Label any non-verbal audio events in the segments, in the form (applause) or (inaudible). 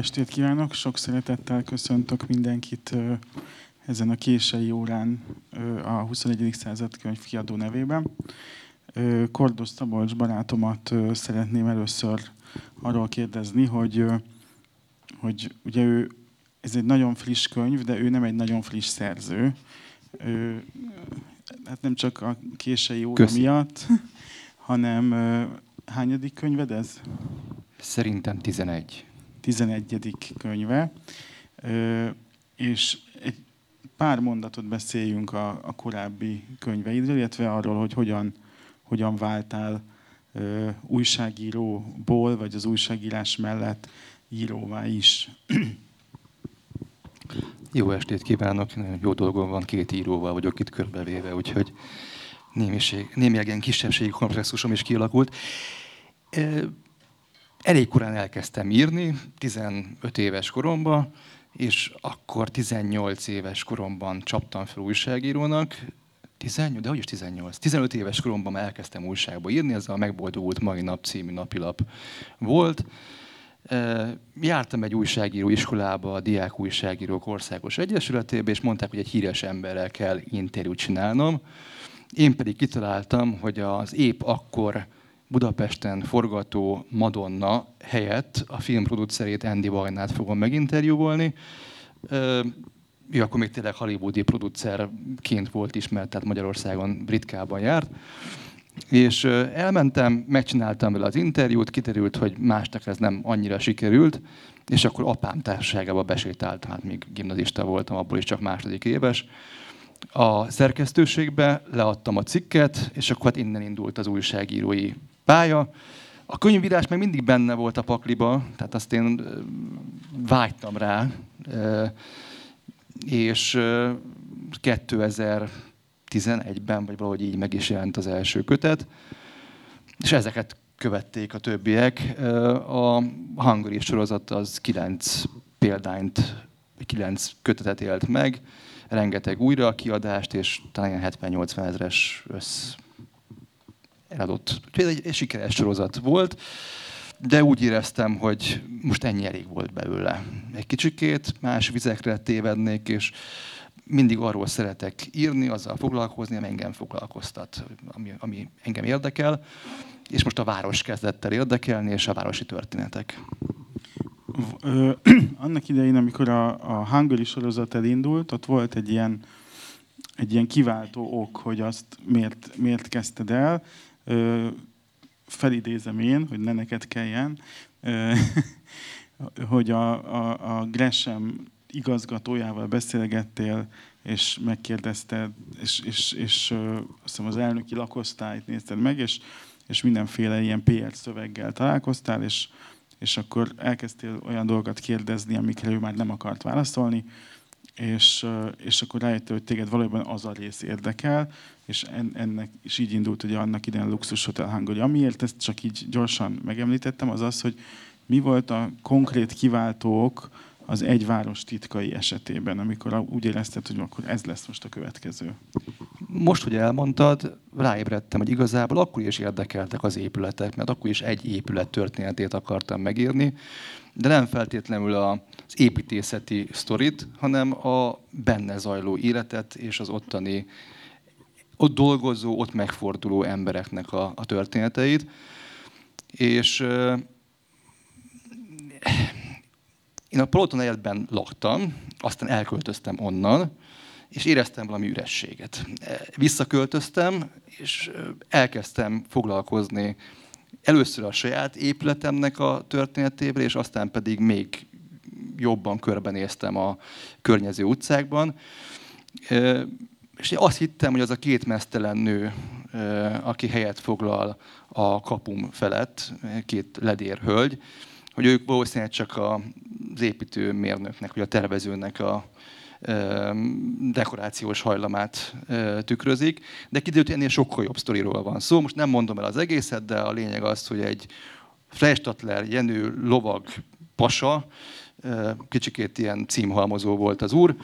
Estét kívánok! Sok szeretettel köszöntök mindenkit ezen a késői órán a 21. század könyvkiadó nevében. Kordos Szabolcs barátomat szeretném először arról kérdezni, hogy, hogy ugye ő, ez egy nagyon friss könyv, de ő nem egy nagyon friss szerző. Ő, hát nem csak a késői óra Köszi. miatt, hanem hányadik könyved ez? Szerintem 11. 11. könyve, és egy pár mondatot beszéljünk a, a korábbi könyveidről, illetve arról, hogy hogyan, hogyan váltál újságíróból, vagy az újságírás mellett íróvá is. (clears throat) Jó estét kívánok! Jó dolgom van, két íróval vagyok itt körbevéve, úgyhogy némiség, némileg kisebbségi komplexusom is kialakult elég korán elkezdtem írni, 15 éves koromban, és akkor 18 éves koromban csaptam fel újságírónak, 18, de hogy is 18? 15 éves koromban már elkezdtem újságba írni, ez a Megboldogult Mai Nap című napilap volt. Jártam egy újságíró iskolába, a Diák Újságírók Országos Egyesületébe, és mondták, hogy egy híres emberrel kell interjút csinálnom. Én pedig kitaláltam, hogy az épp akkor Budapesten forgató Madonna helyett a filmproducerét Andy Vajnát fogom meginterjúvolni. Ő akkor még tényleg hollywoodi producerként volt ismert, tehát Magyarországon ritkában járt. És elmentem, megcsináltam vele az interjút, kiderült, hogy másnak ez nem annyira sikerült, és akkor apám társaságába besétáltam, hát még gimnazista voltam, abból is csak második éves. A szerkesztőségbe leadtam a cikket, és akkor hát innen indult az újságírói pálya. A könyvírás meg mindig benne volt a pakliba, tehát azt én vágytam rá. És 2011-ben, vagy valahogy így meg is jelent az első kötet, és ezeket követték a többiek. A Hungary sorozat az kilenc példányt, kilenc kötetet élt meg, rengeteg újrakiadást, és talán 70-80 ezres össz eladott. Úgyhogy egy, egy sikeres sorozat volt, de úgy éreztem, hogy most ennyi elég volt belőle. Egy kicsikét más vizekre tévednék, és mindig arról szeretek írni, azzal foglalkozni, ami engem foglalkoztat, ami, ami engem érdekel, és most a város kezdett el érdekelni, és a városi történetek. (clears throat) Annak idején, amikor a, a Hungary sorozat elindult, ott volt egy ilyen, egy ilyen kiváltó ok, hogy azt miért, miért kezdted el, felidézem én, hogy ne neked kelljen, (laughs) hogy a, a, a Gresham igazgatójával beszélgettél, és megkérdezted, és, és, és azt hiszem az elnöki lakosztályt nézted meg, és, és mindenféle ilyen PR szöveggel találkoztál, és, és akkor elkezdtél olyan dolgokat kérdezni, amikre ő már nem akart válaszolni, és, és akkor rájöttél, hogy téged valójában az a rész érdekel, és ennek is így indult ugye annak idején a Luxus Hotel Hungary. Amiért ezt csak így gyorsan megemlítettem, az az, hogy mi volt a konkrét kiváltók az egy város titkai esetében, amikor úgy érezted, hogy akkor ez lesz most a következő. Most, hogy elmondtad, ráébredtem, hogy igazából akkor is érdekeltek az épületek, mert akkor is egy épület történetét akartam megírni, de nem feltétlenül az építészeti sztorit, hanem a benne zajló életet és az ottani ott dolgozó, ott megforduló embereknek a, a történeteit. És euh, én a Poloton egyetben laktam, aztán elköltöztem onnan, és éreztem valami ürességet. Visszaköltöztem, és elkezdtem foglalkozni először a saját épületemnek a történetével, és aztán pedig még jobban körbenéztem a környező utcákban. És azt hittem, hogy az a két mesztelen nő, aki helyet foglal a kapum felett, két ledér hölgy, hogy ők valószínűleg csak az építőmérnöknek, vagy a tervezőnek a dekorációs hajlamát tükrözik, de kiderült, hogy ennél sokkal jobb sztoriról van szó. Most nem mondom el az egészet, de a lényeg az, hogy egy Freistatler Jenő lovag pasa, kicsikét ilyen címhalmozó volt az úr,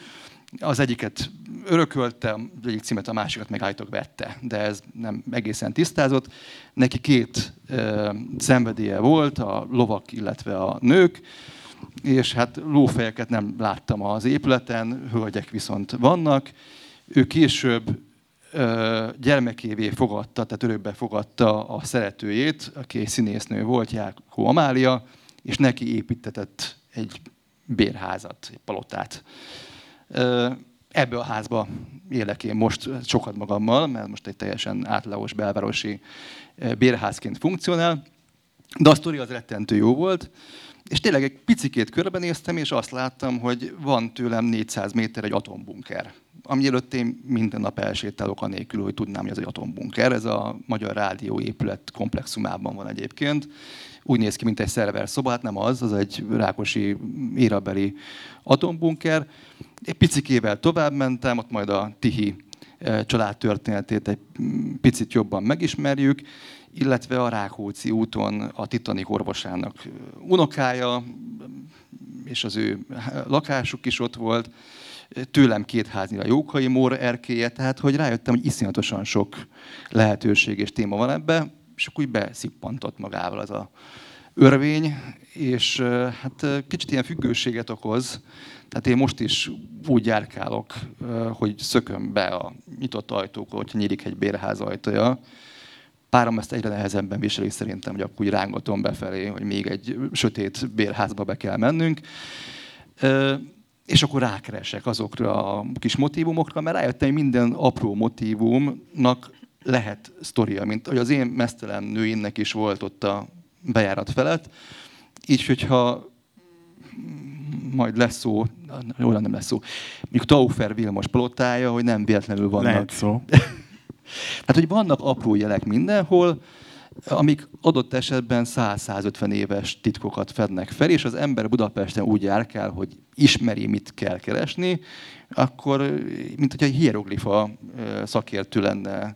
az egyiket örökölte, az egyik címet, a másikat meg vette, de ez nem egészen tisztázott. Neki két ö, szenvedélye volt, a lovak, illetve a nők, és hát lófejeket nem láttam az épületen, hölgyek viszont vannak. Ő később gyermekévé fogadta, tehát örökbe fogadta a szeretőjét, aki egy színésznő volt, Jákó Amália, és neki építetett egy bérházat, egy palotát. Ebbe a házba élek én most sokat magammal, mert most egy teljesen átlagos belvárosi bérházként funkcionál. De a sztori az rettentő jó volt, és tényleg egy picikét körbenéztem, és azt láttam, hogy van tőlem 400 méter egy atombunker ami előtt én minden nap elsétálok anélkül, hogy tudnám, hogy ez egy atombunker. Ez a Magyar Rádió épület komplexumában van egyébként. Úgy néz ki, mint egy szerver szoba, hát nem az, az egy rákosi érabeli atombunker. Egy picikével tovább mentem, ott majd a Tihi eh, család történetét egy picit jobban megismerjük, illetve a Rákóczi úton a Titanic orvosának unokája, és az ő lakásuk is ott volt tőlem két házni a Jókai Mór erkéje, tehát hogy rájöttem, hogy iszonyatosan sok lehetőség és téma van ebbe, és akkor úgy beszippantott magával az a örvény, és hát kicsit ilyen függőséget okoz. Tehát én most is úgy járkálok, hogy szököm be a nyitott ajtókról, hogyha nyílik egy bérház ajtaja. Párom ezt egyre nehezebben viseli szerintem, hogy akkor úgy rángatom befelé, hogy még egy sötét bérházba be kell mennünk. És akkor rákeresek azokra a kis motivumokra, mert rájöttem, hogy minden apró motivumnak lehet sztoria, mint hogy az én mesztelen nőimnek is volt ott a bejárat felett. Így, hogyha majd lesz szó, jól nem lesz szó, mondjuk Taufer Vilmos palotája, hogy nem véletlenül vannak. Lehet szó. (laughs) hát, hogy vannak apró jelek mindenhol, amik adott esetben 100-150 éves titkokat fednek fel, és az ember Budapesten úgy jár kell, hogy ismeri, mit kell keresni, akkor, mint hogy egy hieroglifa szakértő lenne,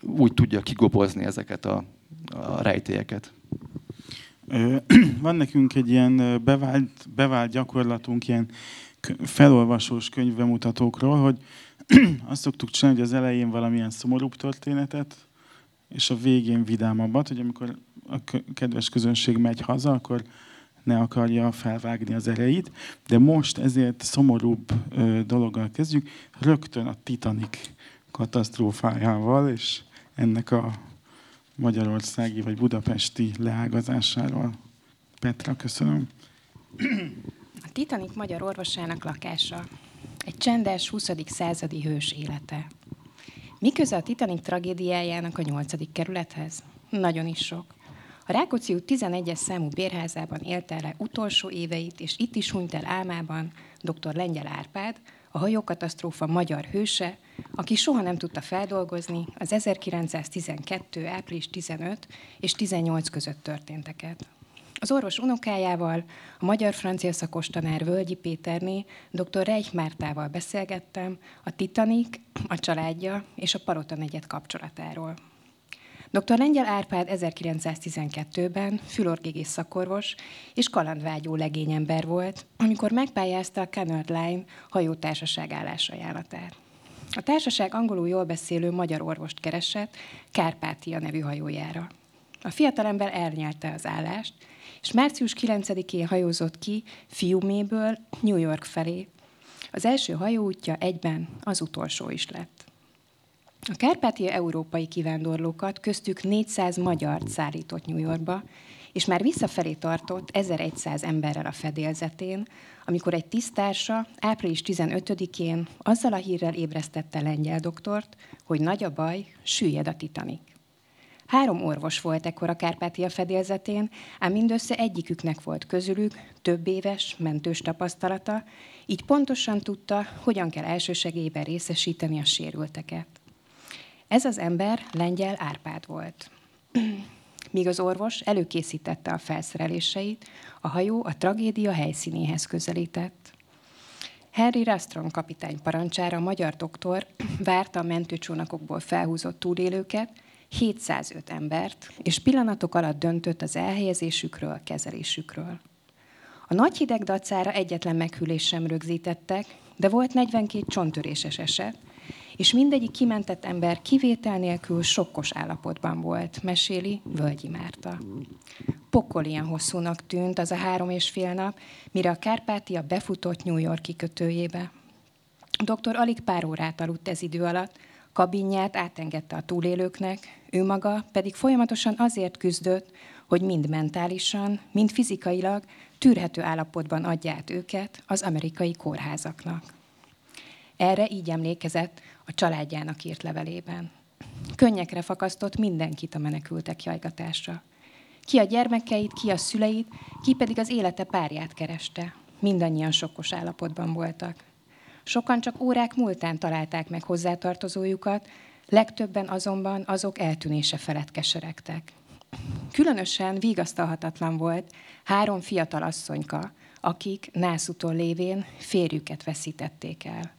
úgy tudja kigobozni ezeket a, a rejtélyeket. (clears throat) Van nekünk egy ilyen bevált, bevált gyakorlatunk, ilyen felolvasós könyvbemutatókról, hogy (clears throat) azt szoktuk csinálni, hogy az elején valamilyen szomorúbb történetet és a végén vidámabbat, hogy amikor a kedves közönség megy haza, akkor ne akarja felvágni az ereit. De most ezért szomorúbb dologgal kezdjük, rögtön a Titanic katasztrófájával, és ennek a magyarországi vagy budapesti leágazásáról. Petra, köszönöm. A Titanic magyar orvosának lakása. Egy csendes 20. századi hős élete. Mi köze a Titanic tragédiájának a nyolcadik kerülethez? Nagyon is sok. A Rákóczi út 11-es számú bérházában élte le utolsó éveit, és itt is hunyt el álmában dr. Lengyel Árpád, a hajókatasztrófa magyar hőse, aki soha nem tudta feldolgozni az 1912. április 15 és 18 között történteket. Az orvos unokájával, a magyar-francia szakos tanár Völgyi Péterné, dr. Reich Mártával beszélgettem a Titanic, a családja és a Parota negyed kapcsolatáról. Dr. Lengyel Árpád 1912-ben fülorgégész szakorvos és kalandvágyó legényember volt, amikor megpályázta a Cunard Line hajótársaság állásajánlatát. A társaság angolul jól beszélő magyar orvost keresett Kárpátia nevű hajójára. A fiatalember elnyelte az állást, és március 9-én hajózott ki Fiuméből New York felé. Az első hajóútja egyben az utolsó is lett. A Kárpátia európai kivándorlókat, köztük 400 magyar szállított New Yorkba, és már visszafelé tartott 1100 emberrel a fedélzetén, amikor egy tisztársa április 15-én azzal a hírrel ébresztette lengyel doktort, hogy nagy a baj, süllyed a Titanic. Három orvos volt ekkor a Kárpátia fedélzetén, ám mindössze egyiküknek volt közülük több éves mentős tapasztalata, így pontosan tudta, hogyan kell elsősegélyben részesíteni a sérülteket. Ez az ember lengyel Árpád volt. (clears throat) Míg az orvos előkészítette a felszereléseit, a hajó a tragédia helyszínéhez közelített. Harry Rastron kapitány parancsára a magyar doktor (clears throat) várta a mentőcsónakokból felhúzott túlélőket, 705 embert, és pillanatok alatt döntött az elhelyezésükről, kezelésükről. A nagy hideg dacára egyetlen meghűlés sem rögzítettek, de volt 42 csontöréses eset, és mindegyik kimentett ember kivétel nélkül sokkos állapotban volt, meséli Völgyi Márta. Pokol ilyen hosszúnak tűnt az a három és fél nap, mire a Kárpátia befutott New York kikötőjébe. A doktor alig pár órát aludt ez idő alatt, kabinját átengedte a túlélőknek, ő maga pedig folyamatosan azért küzdött, hogy mind mentálisan, mind fizikailag tűrhető állapotban adját őket az amerikai kórházaknak. Erre így emlékezett a családjának írt levelében. Könnyekre fakasztott mindenkit a menekültek jajgatása. Ki a gyermekeit, ki a szüleit, ki pedig az élete párját kereste. Mindannyian sokkos állapotban voltak. Sokan csak órák múltán találták meg hozzátartozójukat, legtöbben azonban azok eltűnése felett keseregtek. Különösen vigasztalhatatlan volt három fiatal asszonyka, akik nászúton lévén férjüket veszítették el.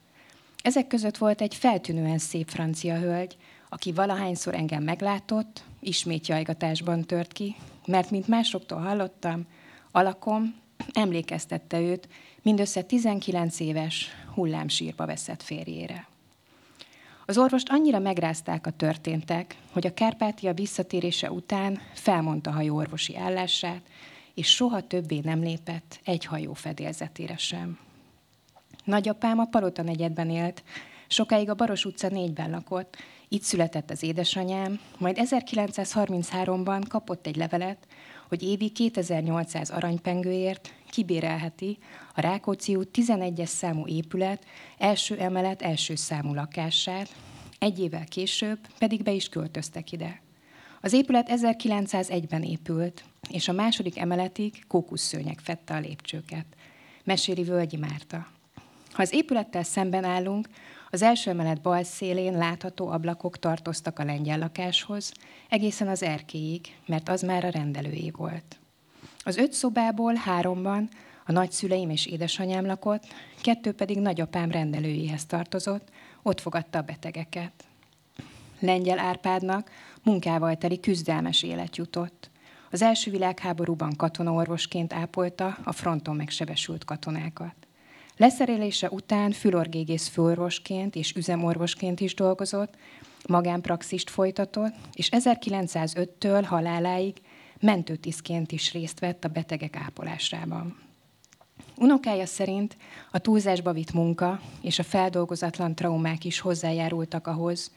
Ezek között volt egy feltűnően szép francia hölgy, aki valahányszor engem meglátott, ismét jajgatásban tört ki, mert mint másoktól hallottam, alakom emlékeztette őt mindössze 19 éves hullámsírba veszett férjére. Az orvost annyira megrázták a történtek, hogy a Kárpátia visszatérése után felmondta hajóorvosi állását, és soha többé nem lépett egy hajó fedélzetére sem. Nagyapám a Palota negyedben élt, sokáig a Baros utca négyben lakott, itt született az édesanyám, majd 1933-ban kapott egy levelet, hogy évi 2800 aranypengőért kibérelheti a Rákóczi út 11-es számú épület első emelet első számú lakását, egy évvel később pedig be is költöztek ide. Az épület 1901-ben épült, és a második emeletig kókuszszőnyek fette a lépcsőket. Meséli Völgyi Márta. Ha az épülettel szemben állunk, az első emelet bal szélén látható ablakok tartoztak a lengyel lakáshoz, egészen az erkéig, mert az már a rendelőjé volt. Az öt szobából háromban a nagyszüleim és édesanyám lakott, kettő pedig nagyapám rendelőjéhez tartozott, ott fogadta a betegeket. Lengyel Árpádnak munkával teli küzdelmes élet jutott. Az első világháborúban katonaorvosként ápolta a fronton megsebesült katonákat. Leszerelése után fülorgégész főorvosként és üzemorvosként is dolgozott, magánpraxist folytatott, és 1905-től haláláig mentőtisztként is részt vett a betegek ápolásában. Unokája szerint a túlzásba vitt munka és a feldolgozatlan traumák is hozzájárultak ahhoz,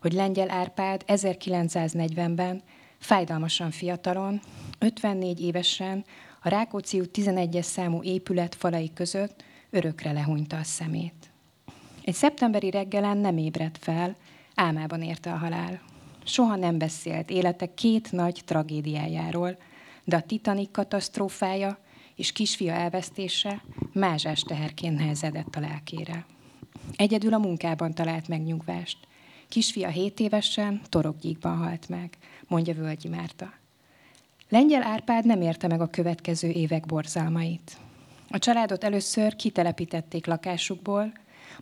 hogy Lengyel Árpád 1940-ben fájdalmasan fiatalon, 54 évesen a Rákóczi út 11-es számú épület falai között örökre lehúnyta a szemét. Egy szeptemberi reggelen nem ébredt fel, álmában érte a halál. Soha nem beszélt élete két nagy tragédiájáról, de a Titanic katasztrófája és kisfia elvesztése mázsás teherként nehezedett a lelkére. Egyedül a munkában talált megnyugvást. Kisfia 7 évesen torokgyíkban halt meg, mondja Völgyi Márta. Lengyel Árpád nem érte meg a következő évek borzalmait. A családot először kitelepítették lakásukból,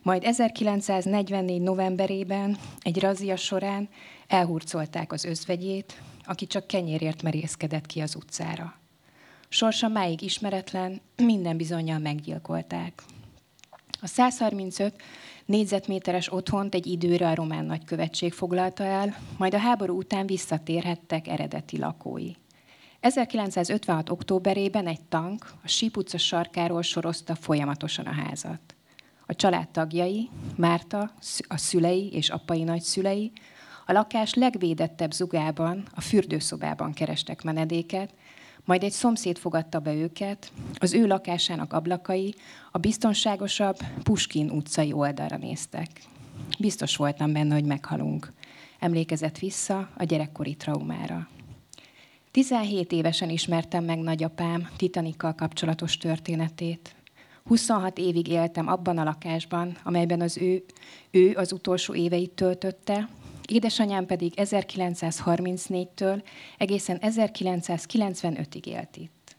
majd 1944. novemberében egy razia során elhurcolták az özvegyét, aki csak kenyérért merészkedett ki az utcára. Sorsa máig ismeretlen, minden bizonyal meggyilkolták. A 135 négyzetméteres otthont egy időre a román nagykövetség foglalta el, majd a háború után visszatérhettek eredeti lakói. 1956. októberében egy tank a Síp utca sarkáról sorozta folyamatosan a házat. A család tagjai, Márta, a szülei és apai nagyszülei a lakás legvédettebb zugában, a fürdőszobában kerestek menedéket, majd egy szomszéd fogadta be őket, az ő lakásának ablakai a biztonságosabb Puskin utcai oldalra néztek. Biztos voltam benne, hogy meghalunk. Emlékezett vissza a gyerekkori traumára. 17 évesen ismertem meg nagyapám Titanikkal kapcsolatos történetét. 26 évig éltem abban a lakásban, amelyben az ő, ő az utolsó éveit töltötte, édesanyám pedig 1934-től egészen 1995-ig élt itt.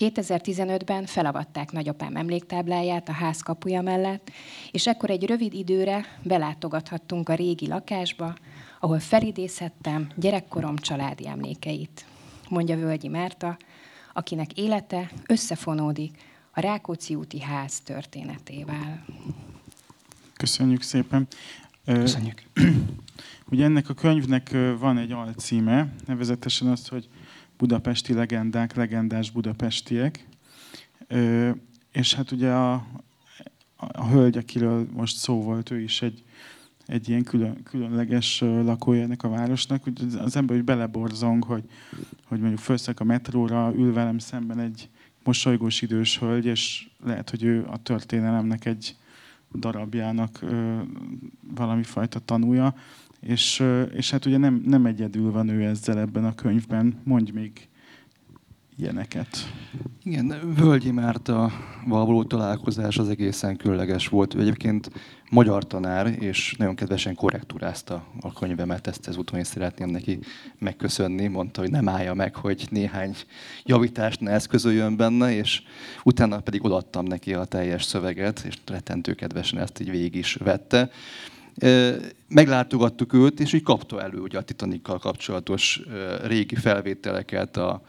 2015-ben felavatták nagyapám emléktábláját a ház kapuja mellett, és ekkor egy rövid időre belátogathattunk a régi lakásba, ahol felidézhettem gyerekkorom családi emlékeit mondja Völgyi Márta, akinek élete összefonódik a Rákóczi úti ház történetével. Köszönjük szépen. Köszönjük. (clears throat) Ugye ennek a könyvnek van egy alcíme, nevezetesen az, hogy Budapesti legendák, legendás budapestiek. És hát ugye a, a, hölgy, akiről most szó volt, ő is egy, egy ilyen külön, különleges lakója ennek a városnak. Az- az ember úgy beleborzong, hogy, hogy mondjuk felszak a metróra, ül velem szemben egy mosolygós idős hölgy, és lehet, hogy ő a történelemnek egy darabjának ö, valami fajta tanúja. És, ö, és hát ugye nem, nem egyedül van ő ezzel ebben a könyvben. Mondj még ilyeneket. Igen, Völgyi Márta való találkozás az egészen különleges volt. Ő egyébként magyar tanár, és nagyon kedvesen korrektúrázta a könyvemet, ezt ezúton is szeretném neki megköszönni. Mondta, hogy nem állja meg, hogy néhány javítást ne eszközöljön benne, és utána pedig odaadtam neki a teljes szöveget, és rettentő kedvesen ezt így végig is vette. Meglátogattuk őt, és így kapta elő ugye a Titanikkal kapcsolatos régi felvételeket, a,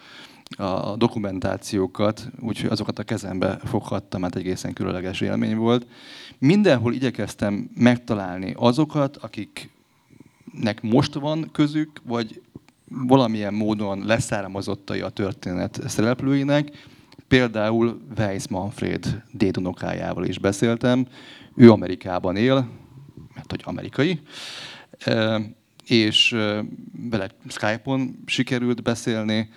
a dokumentációkat, úgyhogy azokat a kezembe foghattam, mert egészen különleges élmény volt. Mindenhol igyekeztem megtalálni azokat, akiknek most van közük, vagy valamilyen módon leszármazottai a történet szereplőinek. Például Weiss Manfred dédunokájával is beszéltem. Ő Amerikában él, mert hogy amerikai, és vele Skype-on sikerült beszélni.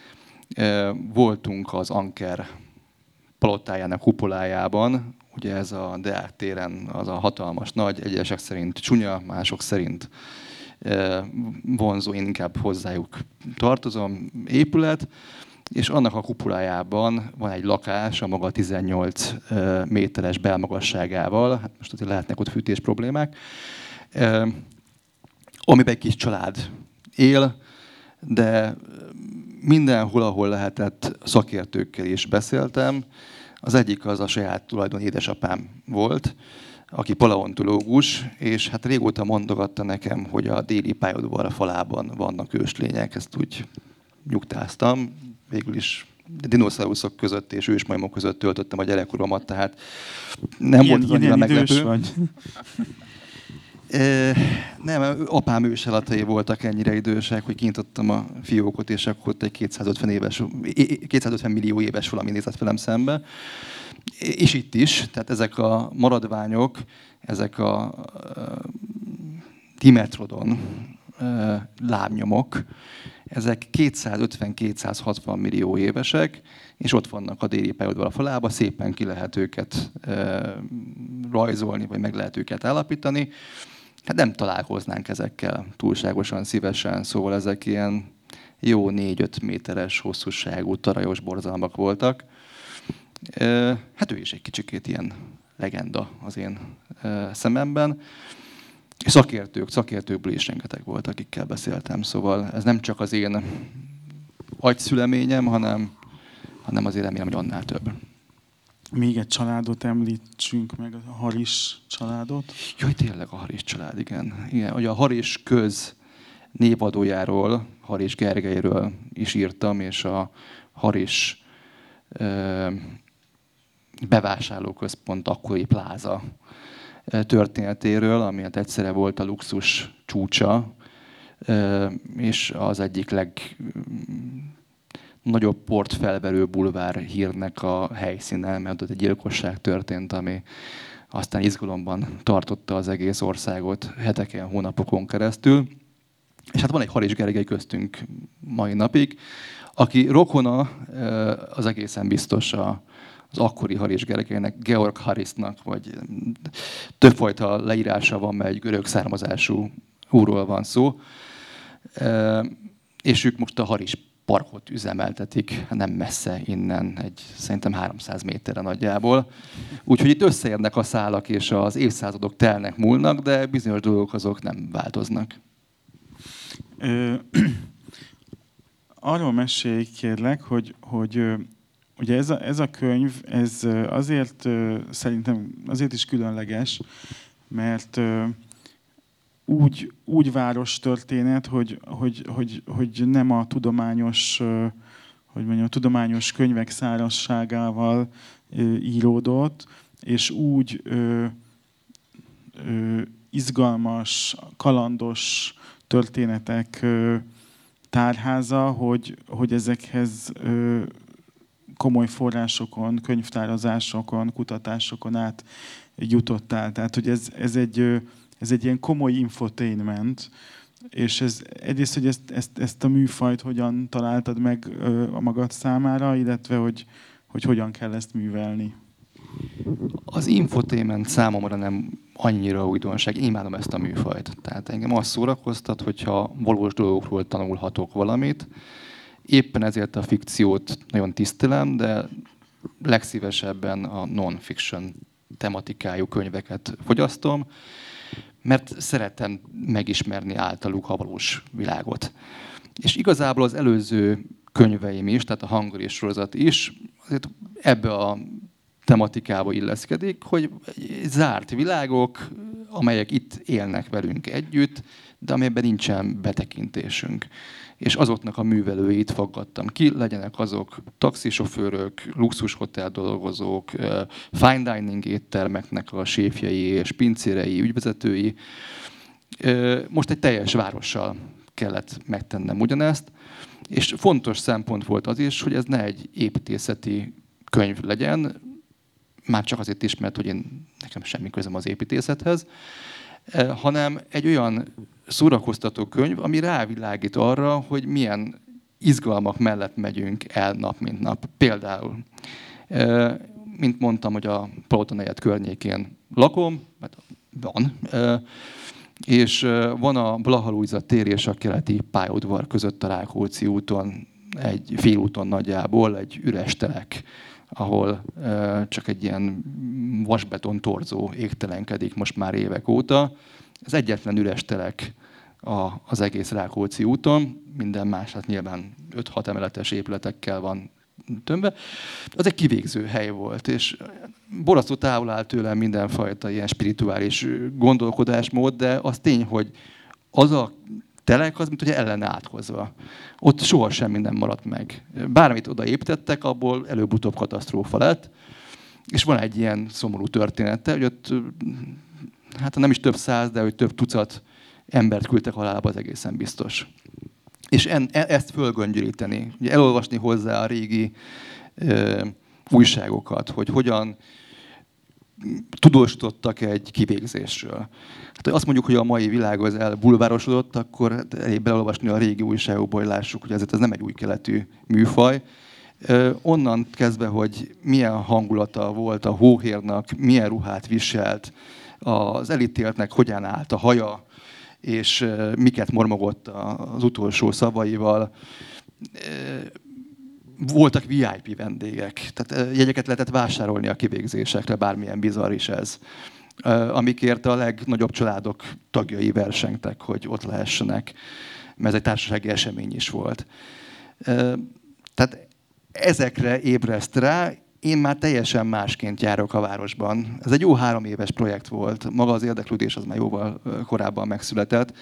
Voltunk az Anker palotájának kupolájában, ugye ez a Deák téren az a hatalmas nagy, egyesek szerint csúnya, mások szerint vonzó, én inkább hozzájuk tartozom, épület, és annak a kupolájában van egy lakás a maga 18 ö, méteres belmagasságával, hát most azért lehetnek ott fűtés problémák, amiben egy kis család él, de mindenhol, ahol lehetett, szakértőkkel is beszéltem. Az egyik az a saját tulajdon édesapám volt, aki paleontológus, és hát régóta mondogatta nekem, hogy a déli pályaudvar falában vannak őslények, ezt úgy nyugtáztam. Végül is dinoszauruszok között és ősmajmok között töltöttem a gyerekkoromat, tehát nem ilyen, volt annyira meglepő. vagy? (laughs) Nem, apám őselatai voltak ennyire idősek, hogy kinyitottam a fiókot, és akkor ott egy 250, éves, 250 millió éves valami nézett velem szembe. És itt is, tehát ezek a maradványok, ezek a ö, Dimetrodon ö, lábnyomok, ezek 250-260 millió évesek, és ott vannak a déli pályaudvar a falába, szépen ki lehet őket rajzolni, vagy meg lehet őket állapítani. Hát nem találkoznánk ezekkel túlságosan szívesen, szóval ezek ilyen jó 4-5 méteres hosszúságú tarajos borzalmak voltak. Hát ő is egy kicsikét ilyen legenda az én szememben. Szakértők, szakértőkből is rengeteg volt, akikkel beszéltem, szóval ez nem csak az én agyszüleményem, hanem, hanem azért remélem, hogy annál több. Még egy családot említsünk meg, a Haris családot. Jaj, tényleg a Haris család, igen. igen ugye a Haris köz névadójáról, Haris Gergelyről is írtam, és a Haris ö, bevásárlóközpont akkori pláza történetéről, ami hát egyszerre volt a luxus csúcsa, és az egyik leg nagyobb portfelverő bulvár hírnek a helyszínen, mert ott egy gyilkosság történt, ami aztán izgalomban tartotta az egész országot heteken, hónapokon keresztül. És hát van egy Haris Gergely köztünk mai napig, aki rokona, az egészen biztos a, az akkori Haris Gergelynek, Georg Harisnak, vagy többfajta leírása van, mert egy görög származású úrról van szó. És ők most a Haris parkot üzemeltetik, nem messze innen, egy szerintem 300 méterre nagyjából. Úgyhogy itt összeérnek a szálak, és az évszázadok telnek, múlnak, de bizonyos dolgok azok nem változnak. Ö, (clears throat) arról mesélj kérlek, hogy, hogy ugye ez a, ez a könyv, ez azért szerintem azért is különleges, mert úgy, úgy város történet, hogy, hogy, hogy, hogy nem a tudományos, hogy mondjam, a tudományos könyvek szárazságával ö, íródott, és úgy ö, ö, izgalmas, kalandos történetek ö, tárháza, hogy, hogy ezekhez ö, komoly forrásokon, könyvtározásokon, kutatásokon át jutottál. Tehát, hogy ez, ez, egy, ez egy ilyen komoly infotainment, és ez, egyrészt, hogy ezt, ezt, ezt a műfajt hogyan találtad meg ö, a magad számára, illetve hogy, hogy hogyan kell ezt művelni. Az infotainment számomra nem annyira újdonság. Én imádom ezt a műfajt. Tehát engem azt szórakoztat, hogyha valós dolgokról tanulhatok valamit. Éppen ezért a fikciót nagyon tisztelem, de legszívesebben a non-fiction tematikájú könyveket fogyasztom, mert szeretem megismerni általuk a valós világot. És igazából az előző könyveim is, tehát a hangolés sorozat is, azért ebbe a tematikába illeszkedik, hogy zárt világok, amelyek itt élnek velünk együtt, de amelyben nincsen betekintésünk. És azoknak a művelőit fogadtam ki, legyenek azok taxisofőrök, luxushotel dolgozók, fine dining éttermeknek a séfjei és pincérei, ügyvezetői. Most egy teljes várossal kellett megtennem ugyanezt, és fontos szempont volt az is, hogy ez ne egy építészeti könyv legyen, már csak azért is, mert hogy én, nekem semmi közöm az építészethez, hanem egy olyan szórakoztató könyv, ami rávilágít arra, hogy milyen izgalmak mellett megyünk el nap mint nap. Például, mint mondtam, hogy a Palotonegyed környékén lakom, mert van, eh, és van a Blahalújza tér és a keleti pályaudvar között a Rákóczi úton, egy félúton nagyjából, egy üres telek ahol csak egy ilyen vasbeton torzó égtelenkedik most már évek óta. Ez egyetlen üres telek az egész Rákóczi úton, minden más, hát nyilván 5-6 emeletes épületekkel van tömve. Az egy kivégző hely volt, és borzasztó távol áll tőlem mindenfajta ilyen spirituális gondolkodásmód, de az tény, hogy az a telek az, mint hogy ellen áthozva. Ott soha semmi nem maradt meg. Bármit oda építettek, abból előbb-utóbb katasztrófa lett. És van egy ilyen szomorú története, hogy ott, hát nem is több száz, de hogy több tucat embert küldtek halálba, az egészen biztos. És en, e, ezt fölgöngyöríteni, ugye elolvasni hozzá a régi ö, újságokat, hogy hogyan tudósítottak egy kivégzésről. Hát, azt mondjuk, hogy a mai világ az elbulvárosodott, akkor elég belolvasni a régi újságokból, hogy lássuk, hogy ez, ez nem egy új keletű műfaj. Onnan kezdve, hogy milyen hangulata volt a hóhérnak, milyen ruhát viselt, az elítéltnek hogyan állt a haja, és miket mormogott az utolsó szavaival voltak VIP vendégek, tehát jegyeket lehetett vásárolni a kivégzésekre, bármilyen bizarr is ez amikért a legnagyobb családok tagjai versengtek, hogy ott lehessenek, mert ez egy társasági esemény is volt. Tehát ezekre ébreszt rá, én már teljesen másként járok a városban. Ez egy jó három éves projekt volt. Maga az érdeklődés az már jóval korábban megszületett,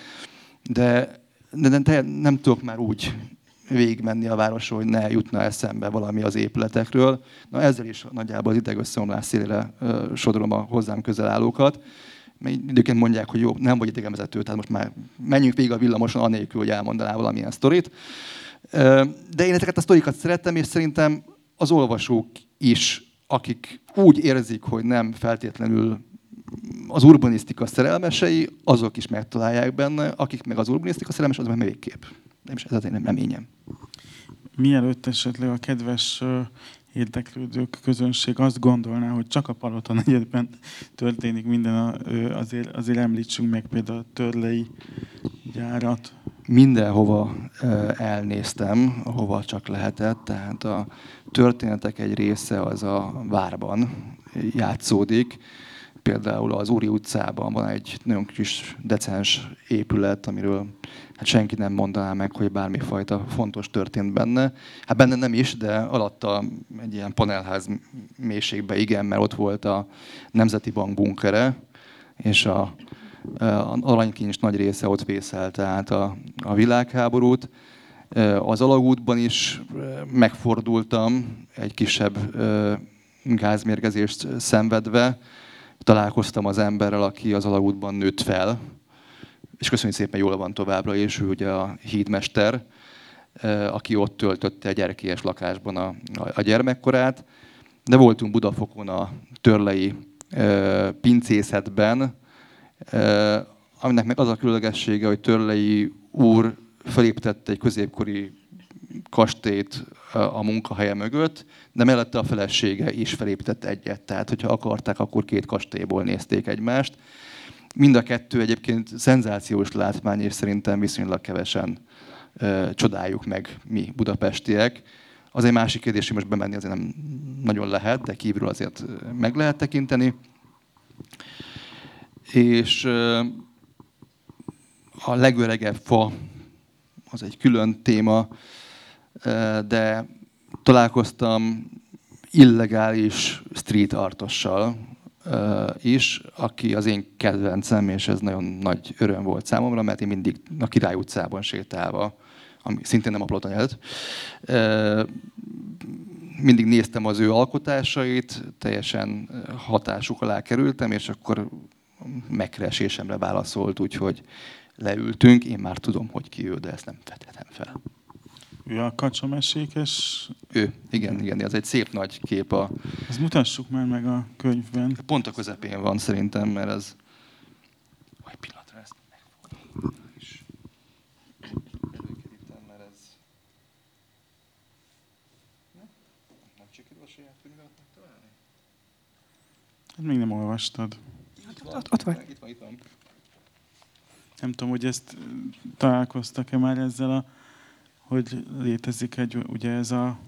de, de nem, nem tudok már úgy végigmenni a városról, hogy ne jutna eszembe valami az épületekről. Na ezzel is nagyjából az idegösszeomlás szélére sodrom a hozzám közel állókat. Időként mondják, hogy jó, nem vagy idegenvezető, tehát most már menjünk végig a villamoson anélkül, hogy elmondaná valamilyen sztorit. De én ezeket a sztorikat szerettem, és szerintem az olvasók is, akik úgy érzik, hogy nem feltétlenül az urbanisztika szerelmesei, azok is megtalálják benne, akik meg az urbanisztika szerelmes, azok meg végképp nem is ez az én reményem. Mielőtt esetleg a kedves érdeklődők közönség azt gondolná, hogy csak a Paloton egyetben történik minden, azért, azért említsünk meg például a törlei gyárat. Mindenhova elnéztem, ahova csak lehetett, tehát a történetek egy része az a várban játszódik, például az Úri utcában van egy nagyon kis decens épület, amiről hát senki nem mondaná meg, hogy bármifajta fontos történt benne. Hát benne nem is, de alatta egy ilyen panelház mélységben igen, mert ott volt a Nemzeti Bank bunkere, és a, a aranykincs nagy része ott vészelte át a, a világháborút. Az alagútban is megfordultam egy kisebb gázmérgezést szenvedve, találkoztam az emberrel, aki az alagútban nőtt fel, és köszönjük szépen, jól van továbbra, és ő ugye a hídmester, aki ott töltötte egy erkélyes lakásban a, a gyermekkorát. De voltunk Budafokon a törlei pincészetben, aminek meg az a különlegessége, hogy Törlei úr felépítette egy középkori kastélyt a munkahelye mögött, de mellette a felesége is felépített egyet. Tehát, hogyha akarták, akkor két kastélyból nézték egymást. Mind a kettő egyébként szenzációs látmány, és szerintem viszonylag kevesen ö, csodáljuk meg mi budapestiek. Az egy másik kérdés, hogy most bemenni azért nem nagyon lehet, de kívülről azért meg lehet tekinteni. És a legöregebb fa az egy külön téma, de találkoztam illegális street artossal is, aki az én kedvencem, és ez nagyon nagy öröm volt számomra, mert én mindig a Király utcában sétálva, ami szintén nem a Plotanyelt, mindig néztem az ő alkotásait, teljesen hatásuk alá kerültem, és akkor megkeresésemre válaszolt, úgyhogy leültünk, én már tudom, hogy ki ő, de ezt nem vethetem fel. Ő a kacsamesékes? Ő, igen, igen, ez egy szép nagy kép. A... Ezt mutassuk már meg a könyvben. Pont a közepén van szerintem, mert ez... Egy pillanatra ezt is. Előkerítem, mert ez... Nem sikerül a saját könyvet megtalálni? Hát még nem olvastad. Itt ott- ott van. Itt van, itt van. Nem tudom, hogy ezt találkoztak-e már ezzel a, hogy létezik egy, ugye ez a,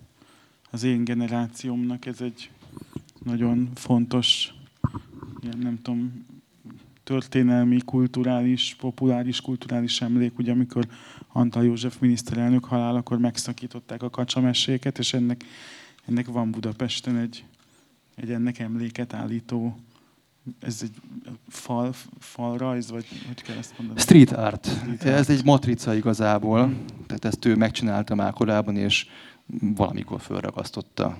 az én generációmnak ez egy nagyon fontos, ilyen nem tudom, történelmi, kulturális, populáris kulturális emlék, ugye amikor Antal József miniszterelnök halálakor megszakították a kacsameséket, és ennek, ennek van Budapesten egy, egy ennek emléket állító, ez egy fal, falrajz, vagy hogy kell ezt mondani? Street art. Street Ez egy matrica igazából, tehát ezt ő megcsinálta már korábban, és valamikor fölragasztotta.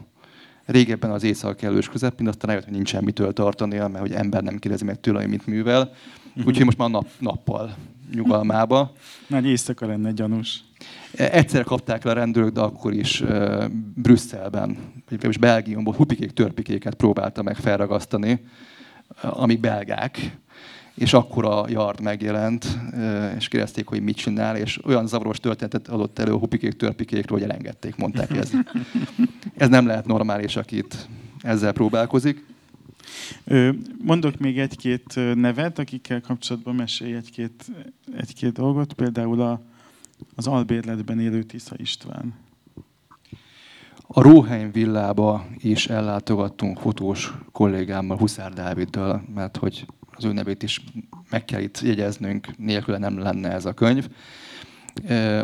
Régebben az éjszaka kellős közepén, aztán rájött, hogy nincs semmitől tartania, mert hogy ember nem kérdezi meg tőle, hogy mit művel. Úgyhogy most már nap, nappal nyugalmába. Nagy éjszaka lenne gyanús. Egyszer kapták le a rendőrök, de akkor is uh, Brüsszelben, vagy Belgiumban hupikék, törpikéket próbálta meg felragasztani, amik belgák. És akkor a Yard megjelent, és kérdezték, hogy mit csinál, és olyan zavaros történetet adott elő a hupikék, törpikékről, hogy elengedték, mondták, ez, (laughs) ez nem lehet normális, akit ezzel próbálkozik. Mondok még egy-két nevet, akikkel kapcsolatban mesélj egy-két, egy-két dolgot. Például a, az albérletben élő Tisza István. A Róheim villába is ellátogattunk fotós kollégámmal, Huszár Dáviddal, mert hogy az ő nevét is meg kell itt jegyeznünk, nélküle nem lenne ez a könyv.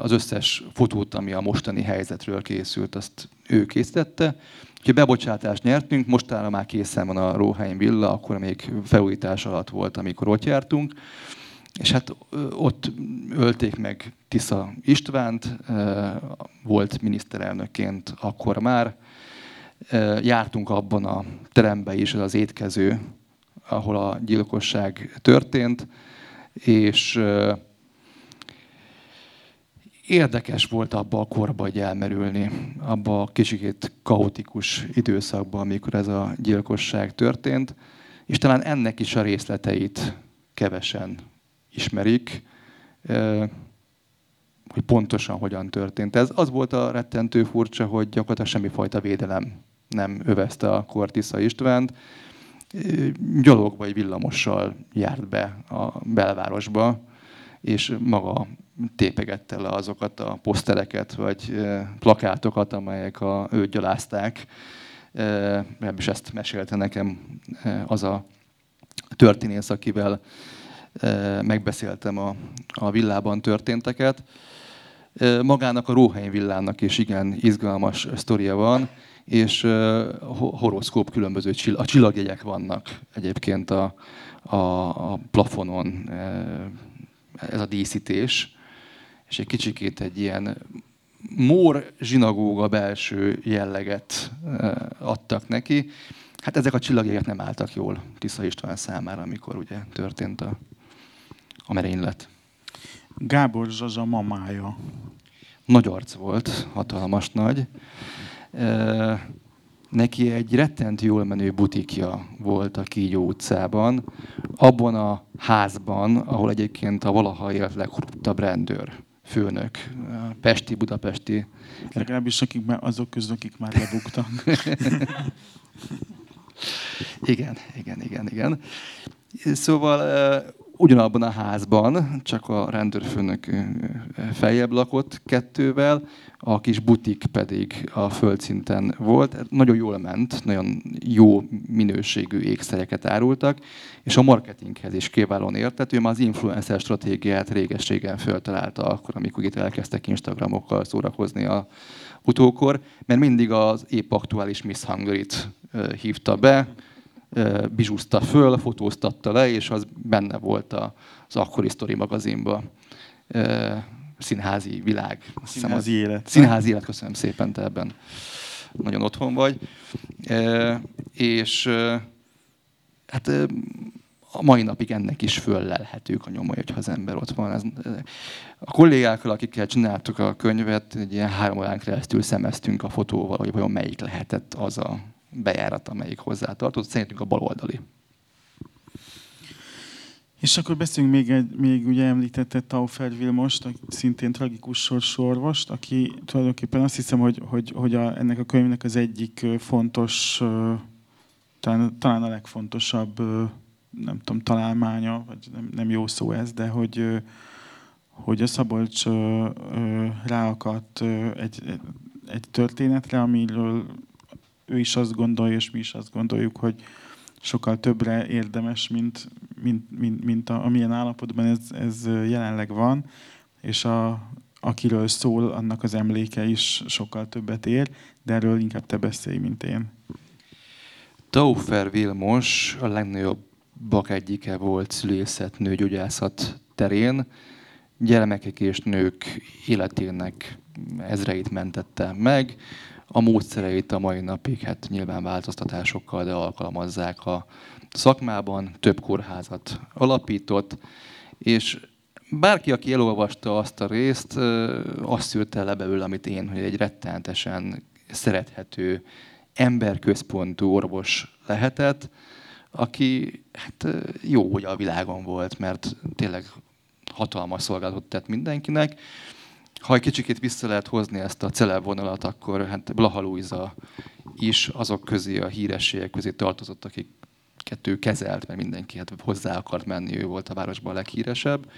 Az összes fotót, ami a mostani helyzetről készült, azt ő készítette. Úgyhogy bebocsátást nyertünk, mostanra már készen van a Róheim villa, akkor még felújítás alatt volt, amikor ott jártunk. És hát ott ölték meg Tisza Istvánt, volt miniszterelnökként akkor már. Jártunk abban a teremben is, az étkező, ahol a gyilkosság történt, és érdekes volt abba a korba elmerülni, abba a kicsikét kaotikus időszakban, amikor ez a gyilkosság történt, és talán ennek is a részleteit kevesen ismerik, hogy pontosan hogyan történt. Ez az volt a rettentő furcsa, hogy gyakorlatilag semmifajta védelem nem övezte a Kortisza Istvánt. Gyalog vagy villamossal járt be a belvárosba, és maga tépegette le azokat a posztereket vagy plakátokat, amelyek a, őt gyalázták. Legalábbis ezt mesélte nekem az a történész, akivel megbeszéltem a, a villában történteket. Magának a Róheim villának is igen izgalmas sztoria van, és ho- horoszkóp különböző csill- a csillagjegyek vannak egyébként a, a, a plafonon, ez a díszítés, és egy kicsikét egy ilyen mór zsinagóga belső jelleget adtak neki. Hát ezek a csillagjegyek nem álltak jól Tisza István számára, amikor ugye történt a, a merénylet. Gábor Zsazsa mamája. Nagy arc volt, hatalmas nagy. Neki egy rettent jól menő butikja volt a Kígyó utcában, abban a házban, ahol egyébként a valaha élt legkorruptabb rendőr, főnök, pesti, budapesti. Legalábbis akik már, azok közül, akik már lebuktak. (laughs) igen, igen, igen, igen. Szóval ugyanabban a házban, csak a rendőrfőnök feljebb lakott kettővel, a kis butik pedig a földszinten volt. Nagyon jól ment, nagyon jó minőségű ékszereket árultak, és a marketinghez is kiválóan értett. Ő már az influencer stratégiát régességen föltalálta akkor, amikor itt elkezdtek Instagramokkal szórakozni a utókor, mert mindig az épp aktuális Miss Hungary-t hívta be, bizsúzta föl, fotóztatta le, és az benne volt az akkori Story magazinban. Színházi világ. Színházi élet. Színházi élet, köszönöm szépen, te ebben nagyon otthon vagy. És hát a mai napig ennek is föllelhetők a nyomai, hogyha az ember ott van. Ez, a kollégákkal, akikkel csináltuk a könyvet, egy ilyen három órán keresztül szemeztünk a fotóval, hogy vajon melyik lehetett az a bejárat, amelyik hozzátartozott. Szerintünk a baloldali. És akkor beszéljünk még, egy, még ugye említette Taufer Vilmost, szintén tragikus sorsú orvost, aki tulajdonképpen azt hiszem, hogy, hogy, hogy a, ennek a könyvnek az egyik fontos, talán, talán a legfontosabb, nem tudom, találmánya, vagy nem, nem jó szó ez, de hogy, hogy a Szabolcs ráakadt egy, egy történetre, amiről ő is azt gondolja, és mi is azt gondoljuk, hogy sokkal többre érdemes, mint, mint, mint, mint a, amilyen állapotban ez, ez jelenleg van, és a, akiről szól, annak az emléke is sokkal többet ér, de erről inkább te beszélj, mint én. Taufer Vilmos a legnagyobbak egyike volt szülészet, nőgyógyászat terén. Gyermekek és nők életének ezreit mentette meg a módszereit a mai napig hát nyilván változtatásokkal, de alkalmazzák a szakmában, több kórházat alapított, és bárki, aki elolvasta azt a részt, azt szűrte le belőle, amit én, hogy egy rettenetesen szerethető, emberközpontú orvos lehetett, aki hát jó, hogy a világon volt, mert tényleg hatalmas szolgálatot tett mindenkinek, ha egy kicsikét vissza lehet hozni ezt a celeb vonalat, akkor hát Blaha Luisa is azok közé, a hírességek közé tartozott, akik kettő kezelt, mert mindenki hát hozzá akart menni, ő volt a városban a leghíresebb.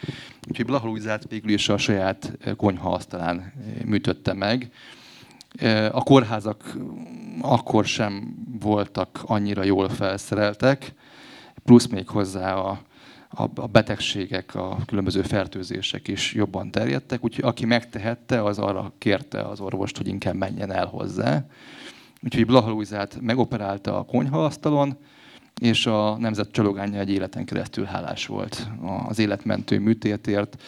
Úgyhogy Blaha Luisát végül is a saját konyha asztalán műtötte meg. A kórházak akkor sem voltak annyira jól felszereltek, plusz még hozzá a a betegségek, a különböző fertőzések is jobban terjedtek, úgyhogy aki megtehette, az arra kérte az orvost, hogy inkább menjen el hozzá. Úgyhogy Blaha megoperálta a konyhaasztalon, és a nemzet csalogánya egy életen keresztül hálás volt az életmentő műtétért.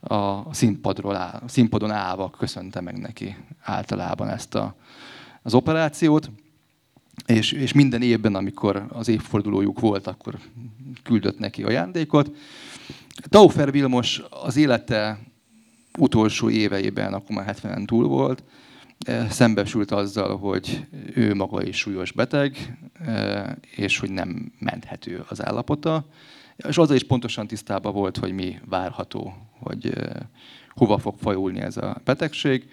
A színpadról áll, színpadon állva köszönte meg neki általában ezt a, az operációt. És, és minden évben, amikor az évfordulójuk volt, akkor küldött neki ajándékot. Taufer Vilmos az élete utolsó éveiben, akkor már 70 túl volt, eh, szembesült azzal, hogy ő maga is súlyos beteg, eh, és hogy nem menthető az állapota. És azzal is pontosan tisztában volt, hogy mi várható, hogy eh, hova fog fajulni ez a betegség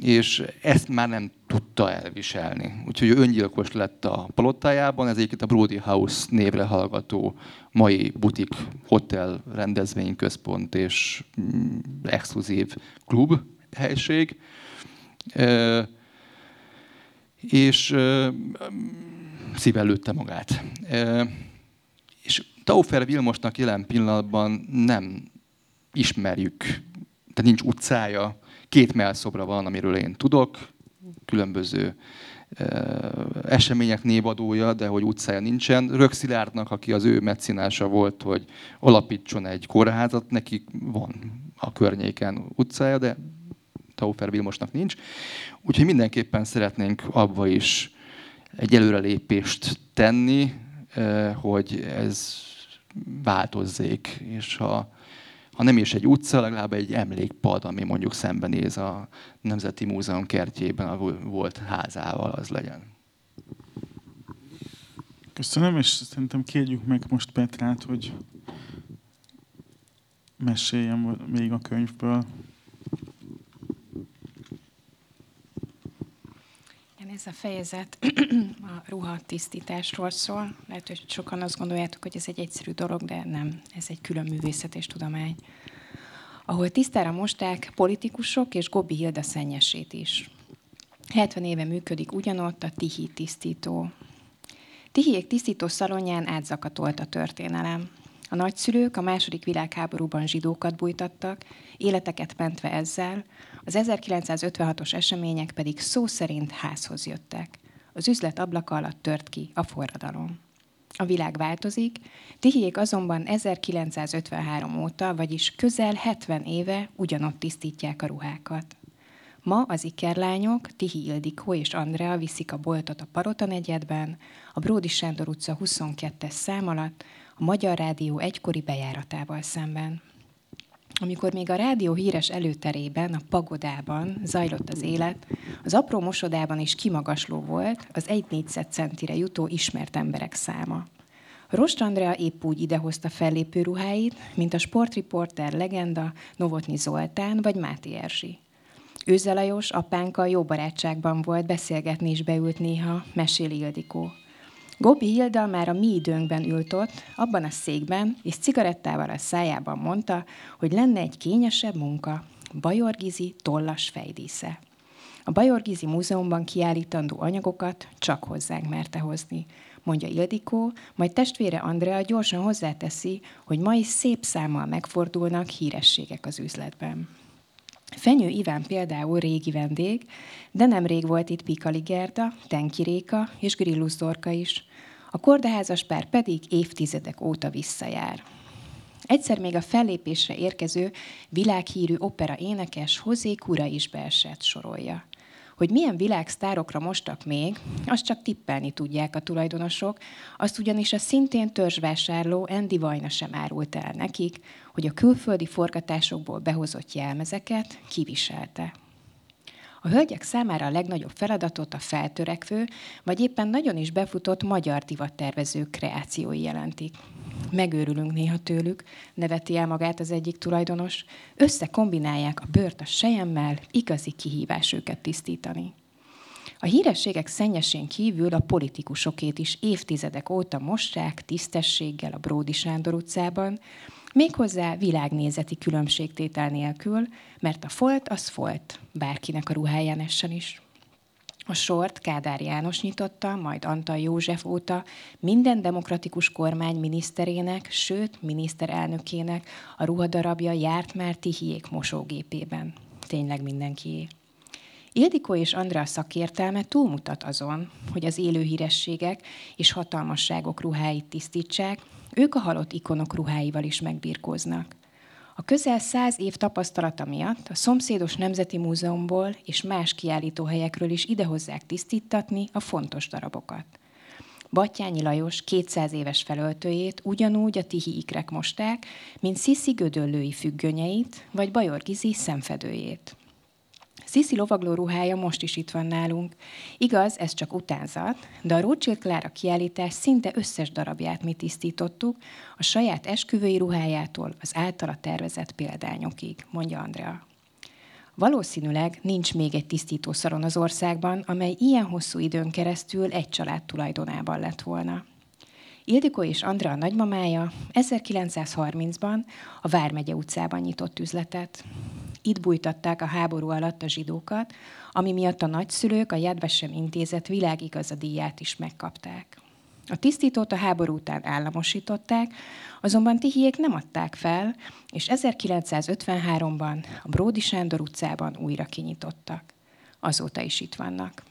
és ezt már nem tudta elviselni. Úgyhogy öngyilkos lett a palotájában, ez egyébként a Brody House névre hallgató mai butik, hotel, rendezvényközpont és mm, exkluzív klub helység. És e, szíven lőtte magát. És Taufer Vilmosnak jelen pillanatban nem ismerjük, tehát nincs utcája, Két melszobra van, amiről én tudok, különböző események névadója, de hogy utcája nincsen. Rökszilárdnak, aki az ő meccinása volt, hogy alapítson egy kórházat, neki van a környéken utcája, de Taufer Vilmosnak nincs. Úgyhogy mindenképpen szeretnénk abba is egy előrelépést tenni, hogy ez változzék, és ha, ha nem is egy utca, legalább egy emlékpad, ami mondjuk szembenéz a Nemzeti Múzeum kertjében a volt házával, az legyen. Köszönöm, és szerintem kérjük meg most Petrát, hogy meséljem még a könyvből. Ez a fejezet (clears throat) a ruha tisztításról szól. Lehet, hogy sokan azt gondoljátok, hogy ez egy egyszerű dolog, de nem. Ez egy külön művészet és tudomány. Ahol tisztára mosták politikusok és Gobi Hilda szennyesét is. 70 éve működik ugyanott a Tihi tisztító. Tihiék tisztító szalonján átzakatolt a történelem. A nagyszülők a második világháborúban zsidókat bújtattak, életeket mentve ezzel, az 1956-os események pedig szó szerint házhoz jöttek. Az üzlet ablaka alatt tört ki a forradalom. A világ változik, Tihiék azonban 1953 óta, vagyis közel 70 éve ugyanott tisztítják a ruhákat. Ma az ikerlányok, Tihi Ildikó és Andrea viszik a boltot a Parota negyedben, a Bródi Sándor utca 22-es szám alatt, a Magyar Rádió egykori bejáratával szemben. Amikor még a rádió híres előterében, a pagodában zajlott az élet, az apró mosodában is kimagasló volt az egy négyzetcentire jutó ismert emberek száma. Rost Andrea épp úgy idehozta fellépő ruháit, mint a sportriporter legenda Novotni Zoltán vagy Máté Erzsi. Őze Lajos apánkkal jó barátságban volt, beszélgetni is beült néha, meséli Ildikó. Gobi Hilda már a mi időnkben ült ott, abban a székben, és cigarettával a szájában mondta, hogy lenne egy kényesebb munka, Bajorgizi tollas fejdísze. A Bajorgizi Múzeumban kiállítandó anyagokat csak hozzánk merte hozni, mondja Ildikó, majd testvére Andrea gyorsan hozzáteszi, hogy ma is szép számmal megfordulnak hírességek az üzletben. Fenyő Iván például régi vendég, de nem rég volt itt Pikali Gerda, Tenki Réka és Grillus Dorka is. A kordaházas pár pedig évtizedek óta visszajár. Egyszer még a fellépésre érkező világhírű opera énekes Hozé Kura is beesett sorolja. Hogy milyen világsztárokra mostak még, azt csak tippelni tudják a tulajdonosok, azt ugyanis a szintén törzsvásárló Andy Vajna sem árult el nekik, hogy a külföldi forgatásokból behozott jelmezeket kiviselte. A hölgyek számára a legnagyobb feladatot a feltörekvő, vagy éppen nagyon is befutott magyar divattervezők kreációi jelentik. Megőrülünk néha tőlük, neveti el magát az egyik tulajdonos, összekombinálják a bőrt a sejemmel, igazi kihívás őket tisztítani. A hírességek szennyesén kívül a politikusokét is évtizedek óta mossák tisztességgel a Bródi Sándor utcában, Méghozzá világnézeti különbségtétel nélkül, mert a folt az folt, bárkinek a ruháján essen is. A sort Kádár János nyitotta, majd Antal József óta minden demokratikus kormány miniszterének, sőt miniszterelnökének a ruhadarabja járt már Tihiék mosógépében. Tényleg mindenkié. Ildikó és Andrea szakértelme túlmutat azon, hogy az élő hírességek és hatalmasságok ruháit tisztítsák, ők a halott ikonok ruháival is megbirkóznak. A közel száz év tapasztalata miatt a szomszédos Nemzeti Múzeumból és más kiállítóhelyekről is idehozzák tisztítatni a fontos darabokat. Battyányi Lajos 200 éves felöltőjét ugyanúgy a tihi ikrek mosták, mint Sziszi gödöllői függönyeit, vagy Bajor Gizi szemfedőjét. Sziszi lovagló ruhája most is itt van nálunk. Igaz, ez csak utánzat, de a Rothschild Klára kiállítás szinte összes darabját mi tisztítottuk, a saját esküvői ruhájától az általa tervezett példányokig, mondja Andrea. Valószínűleg nincs még egy tisztítószaron az országban, amely ilyen hosszú időn keresztül egy család tulajdonában lett volna. Ildikó és Andrea nagymamája 1930-ban a Vármegye utcában nyitott üzletet. Itt bújtatták a háború alatt a zsidókat, ami miatt a nagyszülők a Jedvesem intézet világigazadíját is megkapták. A tisztítót a háború után államosították, azonban Tihiék nem adták fel, és 1953-ban a Bródi Sándor utcában újra kinyitottak. Azóta is itt vannak.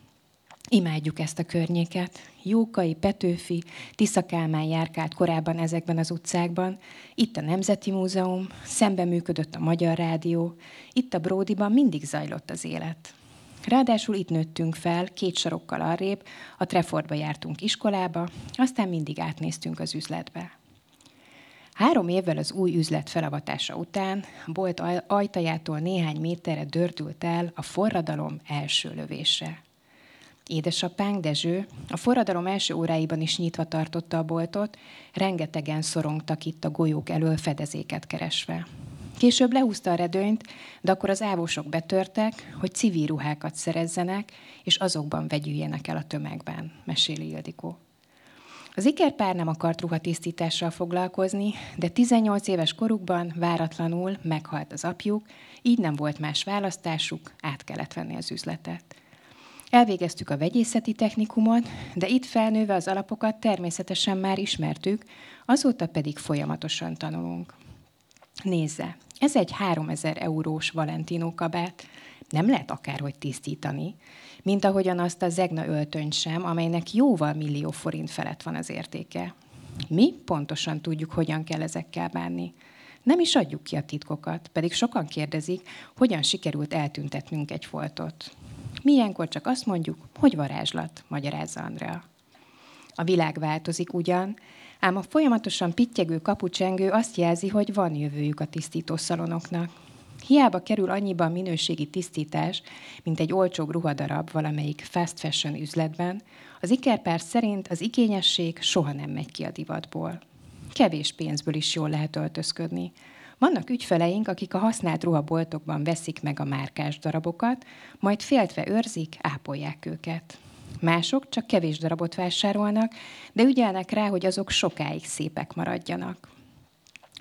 Imádjuk ezt a környéket. Jókai, Petőfi, Tisza Kálmán járkált korábban ezekben az utcákban. Itt a Nemzeti Múzeum, szembe működött a Magyar Rádió. Itt a Bródiban mindig zajlott az élet. Ráadásul itt nőttünk fel, két sarokkal arrébb, a Trefordba jártunk iskolába, aztán mindig átnéztünk az üzletbe. Három évvel az új üzlet felavatása után a bolt ajtajától néhány méterre dördült el a forradalom első lövése. Édesapánk Dezső a forradalom első óráiban is nyitva tartotta a boltot, rengetegen szorongtak itt a golyók elől fedezéket keresve. Később lehúzta a redőnyt, de akkor az ávósok betörtek, hogy civil ruhákat szerezzenek, és azokban vegyüljenek el a tömegben, meséli Ildikó. Az ikerpár nem akart ruhatisztítással foglalkozni, de 18 éves korukban váratlanul meghalt az apjuk, így nem volt más választásuk, át kellett venni az üzletet. Elvégeztük a vegyészeti technikumot, de itt felnőve az alapokat természetesen már ismertük, azóta pedig folyamatosan tanulunk. Nézze, ez egy 3000 eurós Valentino kabát. Nem lehet akárhogy tisztítani, mint ahogyan azt a Zegna öltöny sem, amelynek jóval millió forint felett van az értéke. Mi pontosan tudjuk, hogyan kell ezekkel bánni. Nem is adjuk ki a titkokat, pedig sokan kérdezik, hogyan sikerült eltüntetnünk egy foltot. Milyenkor csak azt mondjuk, hogy varázslat, magyarázza Andrea. A világ változik ugyan, ám a folyamatosan pittyegő kapucsengő azt jelzi, hogy van jövőjük a tisztítószalonoknak. Hiába kerül annyiba minőségi tisztítás, mint egy olcsóbb ruhadarab valamelyik fast fashion üzletben, az ikerpár szerint az igényesség soha nem megy ki a divatból. Kevés pénzből is jól lehet öltözködni. Vannak ügyfeleink, akik a használt ruhaboltokban veszik meg a márkás darabokat, majd féltve őrzik, ápolják őket. Mások csak kevés darabot vásárolnak, de ügyelnek rá, hogy azok sokáig szépek maradjanak.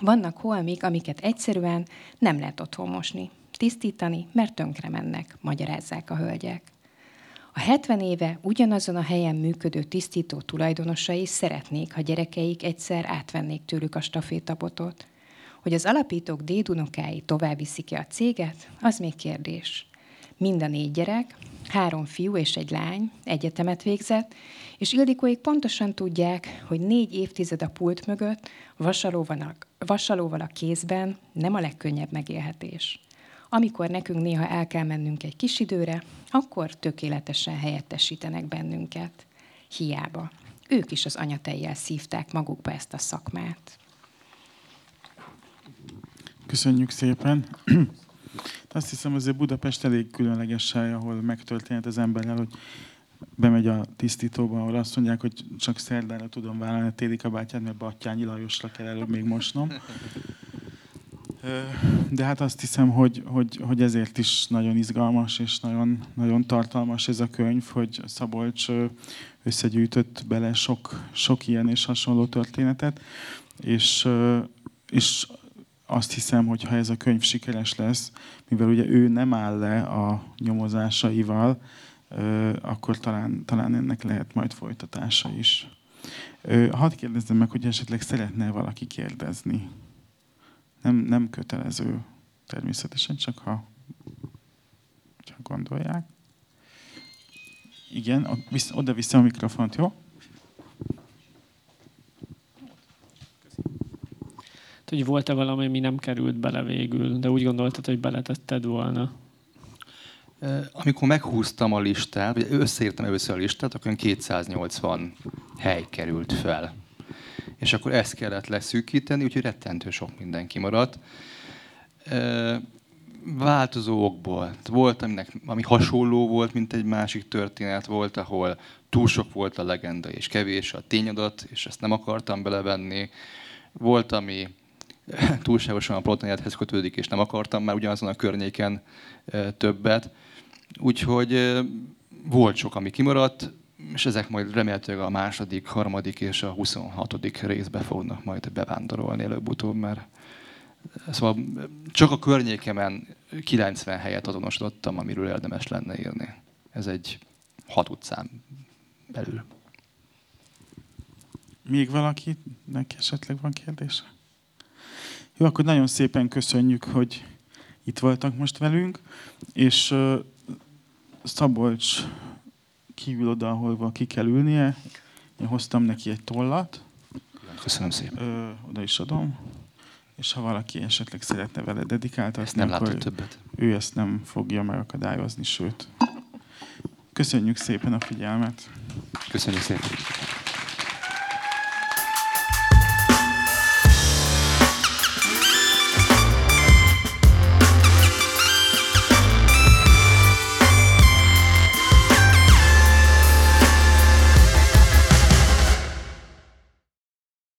Vannak holmik, amiket egyszerűen nem lehet otthon mosni, tisztítani, mert tönkre mennek, magyarázzák a hölgyek. A 70 éve ugyanazon a helyen működő tisztító tulajdonosai szeretnék, ha gyerekeik egyszer átvennék tőlük a stafétabotot. Hogy az alapítók dédunokái tovább viszik-e a céget, az még kérdés. Mind a négy gyerek, három fiú és egy lány egyetemet végzett, és Ildikóik pontosan tudják, hogy négy évtized a pult mögött, vasalóval a, vasalóval a kézben nem a legkönnyebb megélhetés. Amikor nekünk néha el kell mennünk egy kis időre, akkor tökéletesen helyettesítenek bennünket. Hiába. Ők is az anyatejjel szívták magukba ezt a szakmát. Köszönjük szépen. (clears throat) Azt hiszem, azért Budapest elég különleges hely, ahol megtörténhet az emberrel, hogy bemegy a tisztítóba, ahol azt mondják, hogy csak szerdára tudom vállalni a téli kabátját, mert Battyányi Lajosra kell előbb még mosnom. De hát azt hiszem, hogy, hogy, hogy ezért is nagyon izgalmas és nagyon, nagyon tartalmas ez a könyv, hogy Szabolcs összegyűjtött bele sok, sok ilyen és hasonló történetet, és, és azt hiszem, hogy ha ez a könyv sikeres lesz, mivel ugye ő nem áll le a nyomozásaival, akkor talán, talán ennek lehet majd folytatása is. Hadd kérdezzem meg, hogy esetleg szeretne valaki kérdezni. Nem, nem kötelező természetesen, csak ha, ha gondolják. Igen, oda-vissza a mikrofont, jó? Hogy volt-e valami, ami nem került bele végül, de úgy gondoltad, hogy beletetted volna? Amikor meghúztam a listát, vagy összeírtam először a listát, akkor 280 hely került fel. És akkor ezt kellett leszűkíteni, úgyhogy rettentő sok minden kimaradt. Változó okból. Volt, aminek, ami hasonló volt, mint egy másik történet volt, ahol túl sok volt a legenda és kevés a tényadat, és ezt nem akartam belevenni. Volt, ami (laughs) túlságosan a proteinethez kötődik, és nem akartam már ugyanazon a környéken többet. Úgyhogy volt sok, ami kimaradt, és ezek majd remélhetőleg a második, harmadik és a 26. részbe fognak majd bevándorolni előbb-utóbb, mert szóval csak a környékemen 90 helyet azonosítottam, amiről érdemes lenne írni. Ez egy hat utcán belül. Még valakinek esetleg van kérdése? Jó, akkor nagyon szépen köszönjük, hogy itt voltak most velünk, és Szabolcs kívül oda, ahol ki kell ülnie. Én hoztam neki egy tollat. Köszönöm szépen. Ö, oda is adom. És ha valaki esetleg szeretne vele dedikáltatni, nem akkor többet. ő ezt nem fogja megakadályozni, sőt, Köszönjük szépen a figyelmet! Köszönjük szépen.